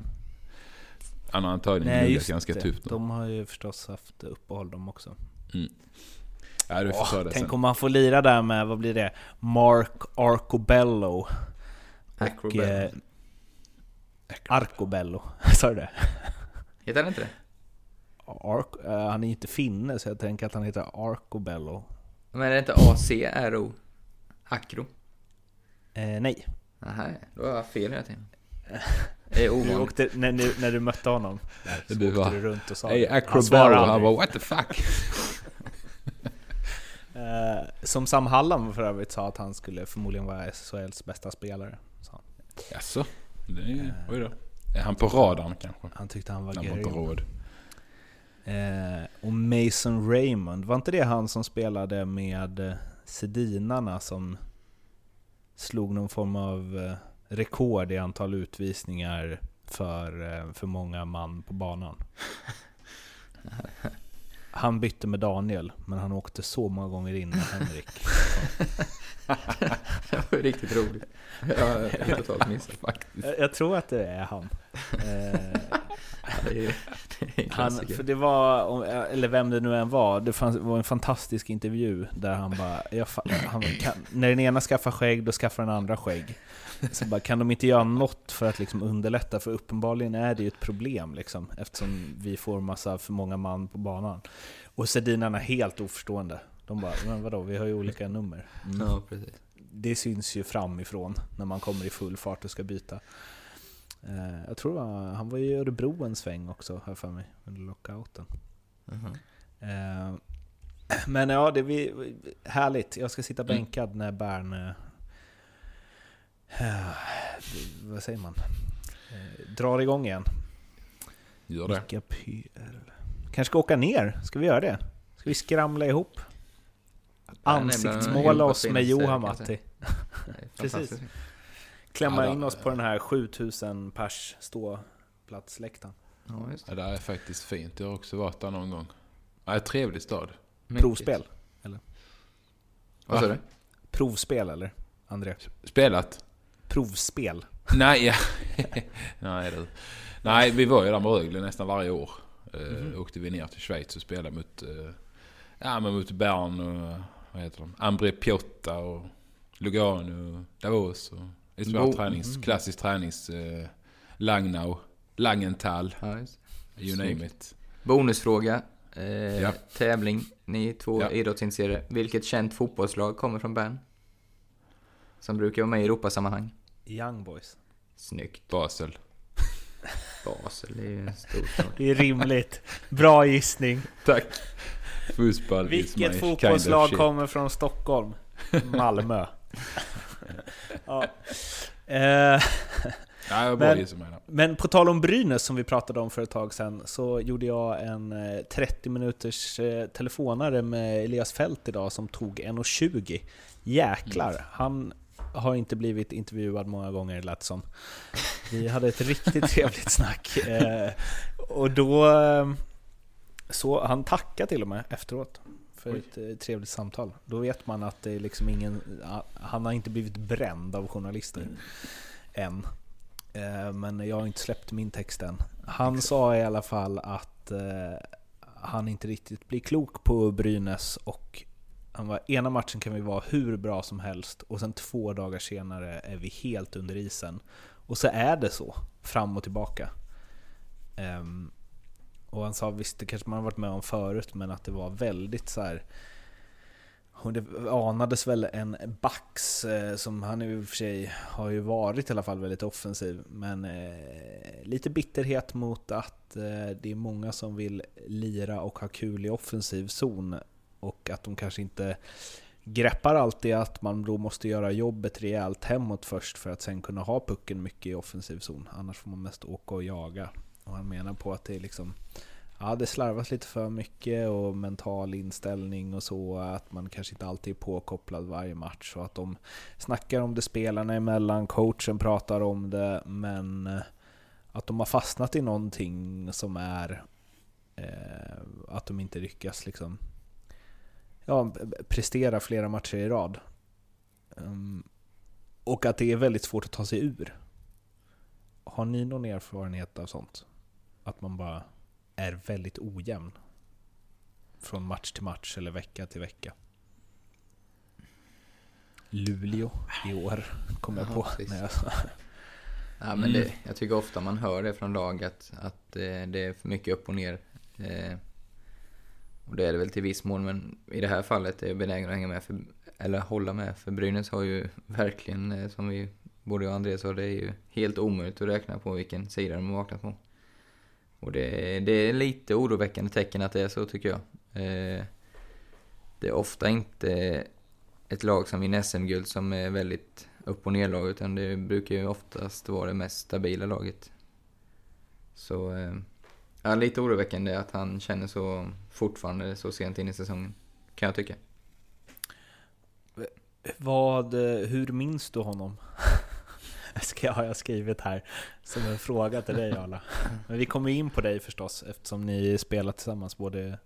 Han har antagligen Nej just ganska det, tufft de har ju förstås haft uppehåll de också. Ja, du får ta det Tänk sen. om man får lira där med, vad blir det? Mark Arcobello. Och, Acrobello. eh, Arcobello, sa du det? Heter han inte det? Arc, eh, han är ju inte finne så jag tänker att han heter Arcobello. Men är det inte A-C-R-O? Acro? Eh, nej. Nej, då har jag fel hela tiden. Det är Du åkte, när, du, när du mötte honom, så Du åkte bara, du runt och sa Hey. Han svarade Han bara what the fuck. Eh, som Sam Hallam för övrigt sa att han skulle förmodligen vara SHLs bästa spelare. Så Jaså? Det är ju, oj då. Är han på radarn kanske? han tyckte han var Han var inte grym. råd. Eh, och Mason Raymond, var inte det han som spelade med eh, Sedinarna som slog någon form av eh, rekord i antal utvisningar för, eh, för många man på banan? Han bytte med Daniel, men han åkte så många gånger in med Henrik. Det var ju riktigt roligt. Jag har totalt missat faktiskt. Jag, jag tror att det är han. Det är, det är en Han, för det var, eller vem det nu än var, det fanns, var en fantastisk intervju där han bara, jag, han, kan, när den ena skaffar skägg, då skaffar den andra skägg. Så bara, kan de inte göra något för att liksom underlätta? För uppenbarligen är det ju ett problem liksom, eftersom vi får massa för många man på banan. Och Sedinarna är helt oförstående. De bara, men vadå, vi har ju olika nummer. Mm. Ja, precis. Det syns ju framifrån när man kommer i full fart och ska byta. Eh, jag tror han, han var i Örebro en sväng också, här för mig, under lockouten. Mhm. Eh, men ja, det är vi, härligt. Jag ska sitta bänkad när Bern... Vad säger man? Eh, drar igång igen. Gör det. Vilka pyr. Kanske ska åka ner? Ska vi göra det? Ska vi skramla ihop? Ansiktsmåla oss med Johan Matti. Precis. Klämma in oss på den här 7000 pers ståplatsläktaren. Ja, just Ja, det är faktiskt fint. Jag har också varit där någon gång. Ja, trevlig stad. det. Provspel. Vad sa du? Provspel eller? André? Spelat? Provspel. Nej, ja. Nej, du. Nej, vi var ju där med Rögle nästan varje år. Eh, Mhm. Åkte vi ner till Schweiz och spelade mot, eh, ja, men mot Bern och vad heter de? Ambre Piotta och Lugano och Davos. Och det är ett tränings, klassiskt tränings... Eh, Langnau, Langenthal, Ja, you Snyggt. name it. Bonusfråga. Eh, Ja. Tävling. Ni två Ja. idrottsintresserade. Vilket känt fotbollslag kommer från Bern? Som brukar vara med i Europasammanhang. Young Boys. Snyggt. Basel. Basel är ju en stor stad. Det är rimligt. Bra gissning. Tack. Fotboll Vilket kind of fotbollslag kommer från Stockholm? Malmö. ja. eh, bara Men- men på tal om Brynäs som vi pratade om för ett tag sedan så gjorde jag en eh, 30 minuters eh, telefonare med Elias Fält idag som tog 1.20. Jäklar, Mm. han har inte blivit intervjuad många gånger lät som. Vi hade ett riktigt trevligt snack. Eh, och då... Eh, så han tackade till och med efteråt för ett eh, trevligt samtal. Då vet man att det är liksom ingen... Han har inte blivit bränd av journalister. än. Eh, Men jag har inte släppt min text än. Han sa i alla fall att han inte riktigt blir klok på Brynäs och han var, ena matchen kan vi vara hur bra som helst och sen två dagar senare är vi helt under isen. Och så är det så, fram och tillbaka. Um, och han sa visst, det kanske man har varit med om förut, men att det var väldigt så här. Och det anades väl en backs, eh, som han i och för sig har ju varit i alla fall väldigt offensiv, men eh, lite bitterhet mot att eh, det är många som vill lira och ha kul i offensiv zon och att de kanske inte greppar alltid att man då måste göra jobbet rejält hemåt först för att sen kunna ha pucken mycket i offensiv zon. Annars får man mest åka och jaga. Och han menar på att det är liksom Ja, det slarvas lite för mycket och mental inställning och så. Att man kanske inte alltid är påkopplad varje match. Och att de snackar om det spelarna emellan, coachen pratar om det. Men eh, att de har fastnat i någonting som är eh, att de inte lyckas liksom ja, prestera flera matcher i rad. Um, och att det är väldigt svårt att ta sig ur. Har ni någon erfarenhet av sånt? Att man bara är väldigt ojämn? Från match till match eller vecka till vecka. Luleå i år kom jag Ja, på. precis. När jag, Ja, men det, jag tycker ofta man hör det från lag att, att eh, det är för mycket upp och ner. Och det är det väl till viss mån, men i det här fallet är jag benägen att hänga med, för, eller hålla med. För Brynäs har ju verkligen, eh, som vi, både jag och Andreas sa, det är ju helt omöjligt att räkna på vilken sida de har vaknat på. Och det, det är lite oroväckande tecken att det är så tycker jag. Eh, det är ofta inte ett lag som vinner SM-guld som är väldigt upp och ner-lag, utan det brukar ju oftast vara det mest stabila laget. Så, eh, ja, lite oroväckande att han känner så fortfarande så sent in i säsongen, kan jag tycka. vad, hur minns du honom? Ska jag, har jag skrivit här som en fråga till dig Arla. Men vi kommer in på dig förstås eftersom ni spelar tillsammans både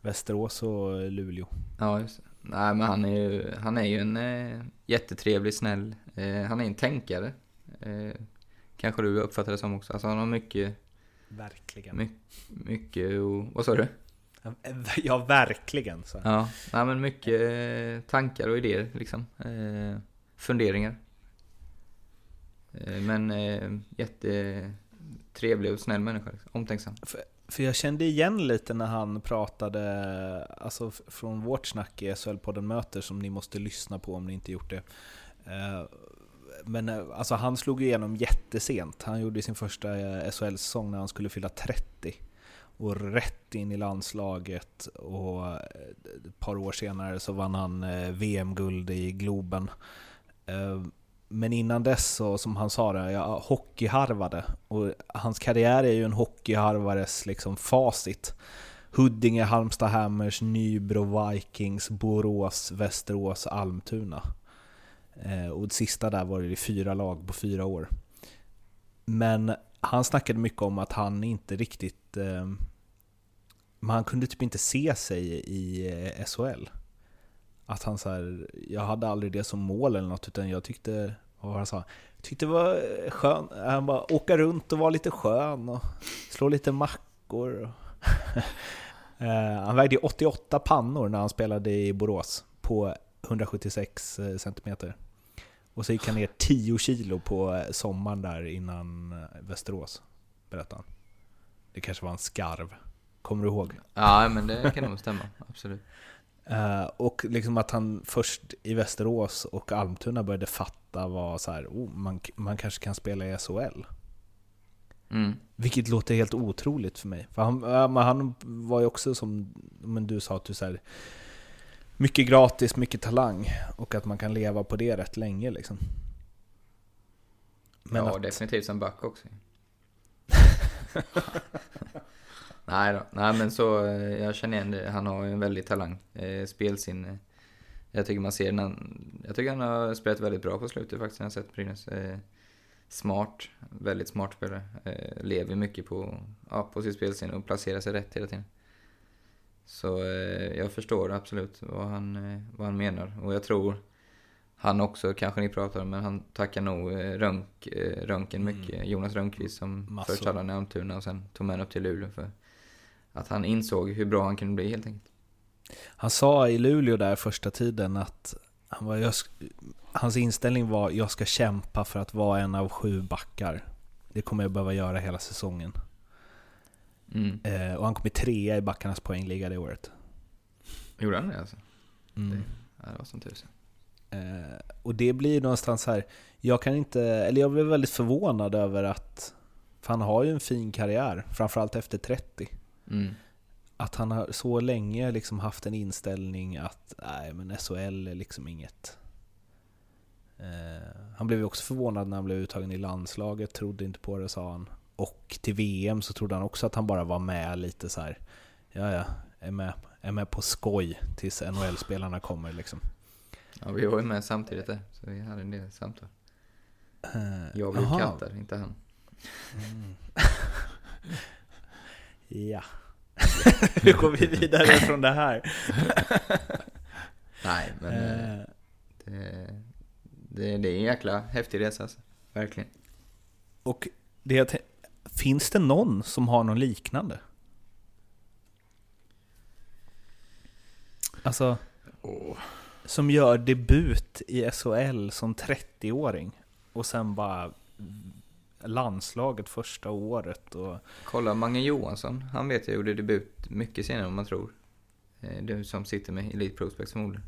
Västerås och Luleå. Ja, just det. Nej, men han är ju, han är ju en eh, jättetrevlig, snäll, eh, han är en tänkare. Eh, kanske du uppfattar det som också. Alltså han har mycket, Verkligen. my, mycket och, vad sa du? Ja, verkligen. Så. Ja, nej, men mycket eh, tankar och idéer liksom. Eh, funderingar. Eh, men eh, jättetrevlig och snäll människa. Liksom. Omtänksam. För jag kände igen lite när han pratade, alltså från vårt snack i SHL-podden Möter som ni måste lyssna på om ni inte gjort det. Eh, Men eh, alltså han slog igenom jättesent. Han gjorde sin första eh, SHL-säsong när han skulle fylla 30. Och rätt in i landslaget och eh, ett par år senare så vann han eh, VM-guld i Globen. Eh, men innan dess, så, som han sa det, jag hockeyharvade. Och hans karriär är ju en hockeyharvares liksom facit. Huddinge, Halmstad Hammers, Nybro Vikings, Borås, Västerås, Almtuna. Och det sista där var det fyra lag på fyra år. Men han snackade mycket om att han inte riktigt... Eh, men han kunde typ inte se sig i eh, SHL. Att han så här, jag hade aldrig det som mål eller något, utan jag tyckte, vad var det han sa? Jag tyckte det var eh, skönt, eh, han bara åka runt och vara lite skön och slå lite mackor. Och han vägde 88 pannor när han spelade i Borås på 176 centimeter. Och så gick han ner 10 kilo på sommaren där innan Västerås, berättade han. Det kanske var en skarv. Kommer du ihåg? Ja, men det kan nog stämma. Absolut. Eh, och liksom att han först i Västerås och Almtuna började fatta vad så här, oh, man, man kanske kan spela i SHL. Mm. Vilket låter helt otroligt för mig. För han, han var ju också som men du sa, att du så här, mycket gratis, mycket talang. Och att man kan leva på det rätt länge liksom. Men ja, att, definitivt som back också. Nej då. Nej men så, eh, jag känner igen det. Han har ju en väldig talang. Eh, spelsinne. Jag tycker man ser han, Jag tycker han har spelat väldigt bra på slutet faktiskt, när jag har sett Brynäs. Eh, smart. Väldigt smart spelare. Eh, lever mycket på, ja, på sitt spelsinne och placerar sig rätt hela tiden. Så eh, jag förstår absolut vad han, vad han menar. Och jag tror han också, kanske ni pratar om, men han tackar nog Rönk, eh, Röntgen Mm. mycket. Jonas Rönnqvist som Massor. först hade han i Almtuna och sen tog med upp till Luleå för att han insåg hur bra han kunde bli helt enkelt. Han sa i Luleå där första tiden att han var, jag, hans inställning var jag ska kämpa för att vara en av sju backar. Det kommer jag behöva göra hela säsongen. Mm. Eh, och han kom i trea i backarnas poängliga det året. Gjorde han det alltså? Mm. Ja, det var som tusen. Eh, och det blir någonstans här, jag kan inte, eller jag blev väldigt förvånad över att, för han har ju en fin karriär, framförallt efter 30. Mm. Att han har så länge liksom haft en inställning att nej men SHL är liksom inget. Eh, han blev ju också förvånad när han blev uttagen i landslaget, trodde inte på det sa han. Och till VM så trodde han också att han bara var med lite så här. ja ja, är med, är med på skoj tills NHL-spelarna kommer liksom. Ja, vi var ju med samtidigt där, så vi hade en del samtal. Eh, Jag blev kattad, inte han. Ja. Hur går vi vidare från det här? Nej, men eh, Eh, det, det, det är en jäkla häftig resa alltså. Verkligen. och det jag finns det någon som har någon liknande? Alltså, som gör debut i SHL som 30-åring och sen bara landslaget första året och... Kolla Mange Johansson, han vet jag gjorde debut mycket senare än man tror. Eh, Du som sitter med Elite Prospects förmodligen.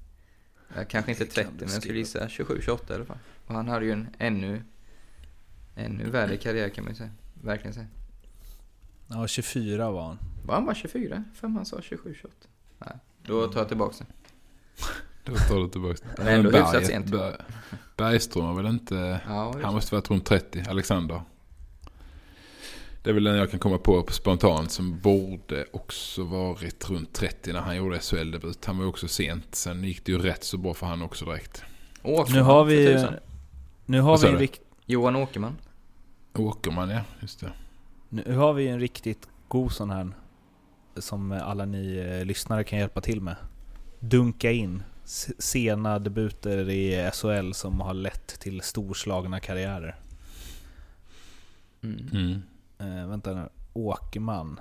Kanske inte 30, men jag skulle gissa 27-28 i alla fall. Och han hade ju en ännu, ännu värre karriär kan man ju säga. Verkligen säga. Ja, 24 var han. Var han bara 24? För han sa 27-28. Nej, då tar jag tillbaka det. Då tar du tillbaka det. Men ändå hyfsat sent. Bergström var väl inte... Ja, Han måste varit runt 30, Alexander. Det är väl den jag kan komma på spontant som borde också varit runt 30 när han gjorde SHL-debut. Han var ju också sent. Sen gick det ju rätt så bra för han också direkt. Åkerman, Nu har vi... Nu har vi en rikt, Johan Åkerman. Åkerman ja, just det. Nu har vi en riktigt god sån här som alla ni eh, lyssnare kan hjälpa till med. Dunka in sena debuter i SHL som har lett till storslagna karriärer. Mm. Mm. Eh, vänta nu. Åkerman.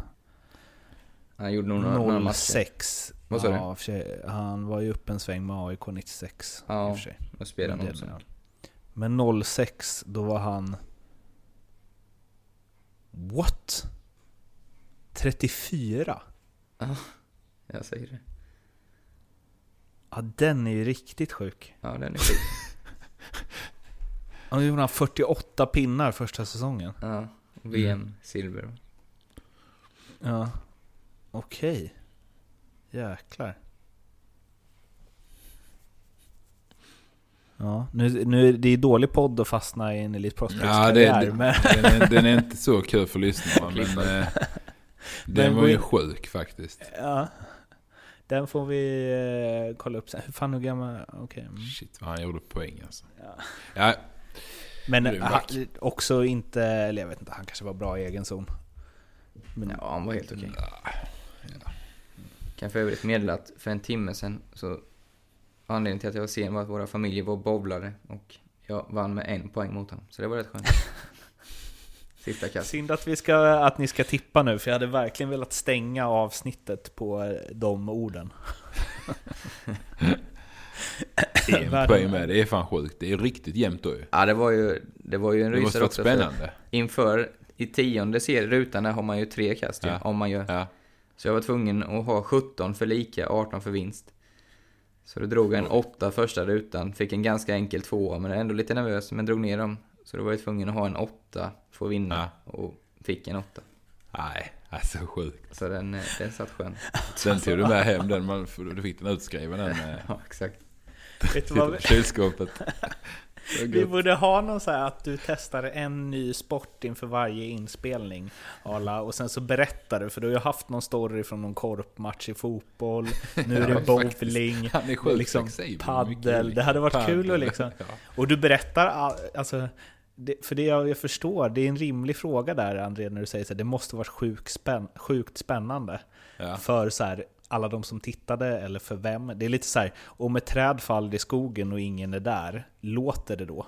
Han gjorde nog några, matcher. 06. Vad sa du? ja, Han var ju upp en sväng med AIK 96. Ja, i och för sig. Och spelade också. Men 06, då var han... What? 34? Jag säger det. Ja, den är ju riktigt sjuk. Ja, den är sjuk. Han gjorde han 48 pinnar första säsongen. Ja, VM silver. Ja. Okej. Jäklar. Ja, nu, nu är det är dålig podd att fastna i en Elite Prospects Ja, det, karriär, det, men den, är, den är inte så kul för lyssnarna. men eh, den var ju sjuk faktiskt. ja. Den får vi eh, kolla upp sen. Hur fan hur gammal... Okej. mm. Shit vad han gjorde poäng alltså. Ja. Ja, Men eh, han- också inte... Eller jag vet inte, han kanske var bra i egen zon. Men, Ja, han var helt okej. Kan för övrigt meddela att för en timme sedan så anledningen till att jag var sen var att våra familjer var bowlare och jag vann med en poäng mot honom. Så det var rätt skönt. Sista kast. Synd att, vi ska, att ni ska tippa nu, för jag hade verkligen velat stänga avsnittet på de orden. en poäng med. Det är fan sjukt. Det är riktigt jämnt då ju. Ja, det var ju, det var ju en rysare också. spännande. Inför, i tionde ser rutan där har man ju tre kast ju, Ja. om man gör. Ja. Så jag var tvungen att ha 17 för lika, 18 för vinst. Så då drog jag en 8 första rutan, fick en ganska enkel tvåa, men ändå lite nervös, men drog ner dem. Så då var jag tvungen att ha en 8 för att vinna, och fick en 8. Nej, alltså sjukt. Så den, eh, den satt skönt. Sen tog du med hem den. Man, du fick den utskriven den. eh, Ja, exakt. Vet du vad kylskåpet. Det var vi borde ha någon så här att du testar en ny sport inför varje inspelning, Arla, och sen så berättar du, för du har ju haft någon story från någon korpmatch i fotboll, nu är Ja, det bowling, liksom paddel. Det hade varit paddel. kul att liksom... Ja. Och du berättar, all- alltså, det, för det jag, jag förstår, det är en rimlig fråga där André, när du säger här, det måste varit sjukt, spänn, sjukt spännande. Ja. För så här, alla de som tittade eller för vem. Det är lite så här, om ett träd faller i skogen och ingen är där, låter det då?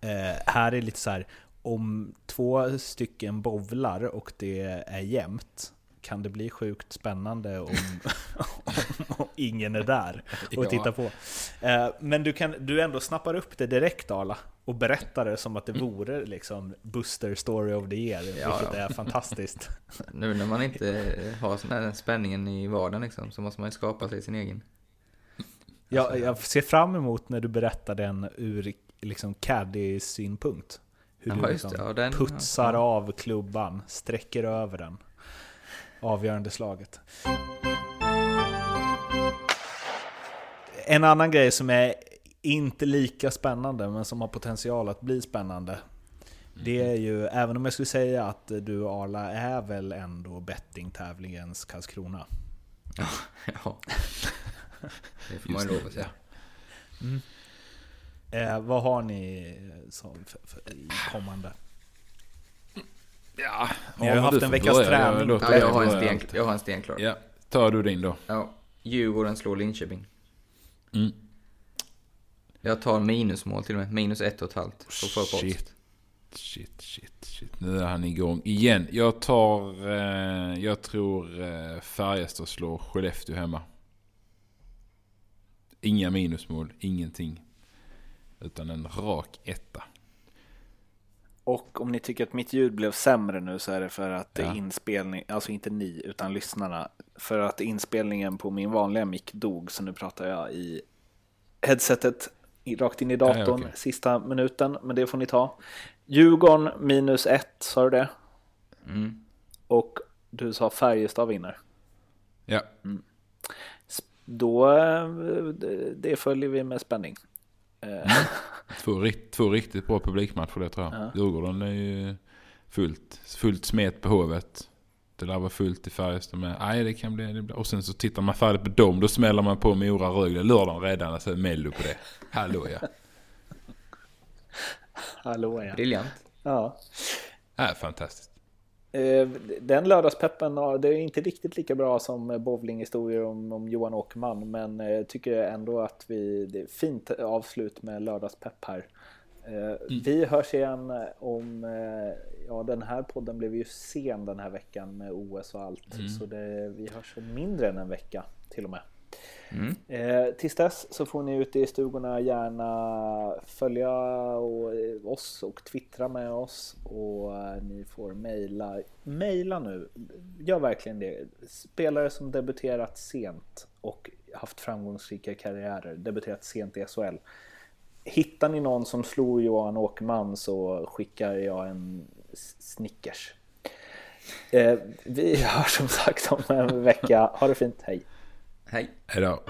Eh, här är lite så här, om två stycken bovlar och det är jämnt, kan det bli sjukt spännande om, om, ingen är där och Ja. tittar på. Eh, Men du, kan, du ändå snappar upp det direkt Arla och berättar det som att det vore liksom Buster Story of the Year, vilket ja. är fantastiskt. Nu när man inte har sån här spänningen i vardagen liksom, så måste man ju skapa sig sin egen. Jag, jag ser fram emot när du berättar den ur liksom caddy-synpunkt. Hur Ja, du liksom det. Ja, den- putsar ja. av klubban, sträcker över den. Avgörande slaget. En annan grej som är inte lika spännande, men som har potential att bli spännande. Det är ju, även om jag skulle säga att du Arla är väl ändå bettingtävlingens Karlskrona. Ja. Det får man ju lov att säga. Eh, vad har ni som för, för, kommande? Ja, Ni har ju haft en veckas börja, träning. Jag, Ja, dig jag, har en sten, jag har en stenklar. Ja. Ja, tar du din då. Djurgården slår Linköping. Mm. Jag tar minusmål till och med. Minus ett och ett halvt. På. Shit. Shit, shit, shit. Nu är han igång igen. Jag tar... Eh, jag tror eh, Färjestad slår Skellefteå hemma. Inga minusmål, ingenting. Utan en rak etta. Och om ni tycker att mitt ljud blev sämre nu så är det för att Ja. inspelning, alltså inte ni utan lyssnarna, för att inspelningen på min vanliga mick dog så nu pratar jag i headsetet rakt in i datorn Ja, okej. sista minuten, men det får ni ta. Djurgården minus ett, sa du det? Mm. Och du sa Färjestad vinner. Ja, Då, eh, det- det följer vi med spänning. Två, två riktigt bra publikmatcher det tror jag. Ja. Djurgården är ju fullt, fullt smet på Hovet. Det lär vara fullt i Färjestad med. Nej, det kan bli, det blir. Och sen så tittar man färdigt på dem. Då smäller man på Mora Rögle lördagen redan. Alltså Mello på det. Hallå ja. Hallå ja. Briljant. ja. Äh, fantastiskt. Eh, Den lördagspeppen, det är inte riktigt lika bra som bowlinghistorier om, om Johan Åkerman, men eh, jag tycker ändå att vi, det är fint avslut med lördagspepp här. Eh, Vi hörs igen om, eh, ja den här podden blev ju sen den här veckan med OS och allt, så det, vi hörs om mindre än en vecka till och med. Mm. Eh, tills dess så får ni ute i stugorna gärna följa och, eh, oss och twittra med oss och eh, ni får mejla. Mejla nu, gör verkligen det. Spelare som debuterat sent och haft framgångsrika karriärer, debuterat sent i SHL. Hittar ni någon som slår Johan Åkerman så skickar jag en Snickers. Eh, vi hörs som sagt om en vecka. Ha det fint, hej! Hej. Hej då.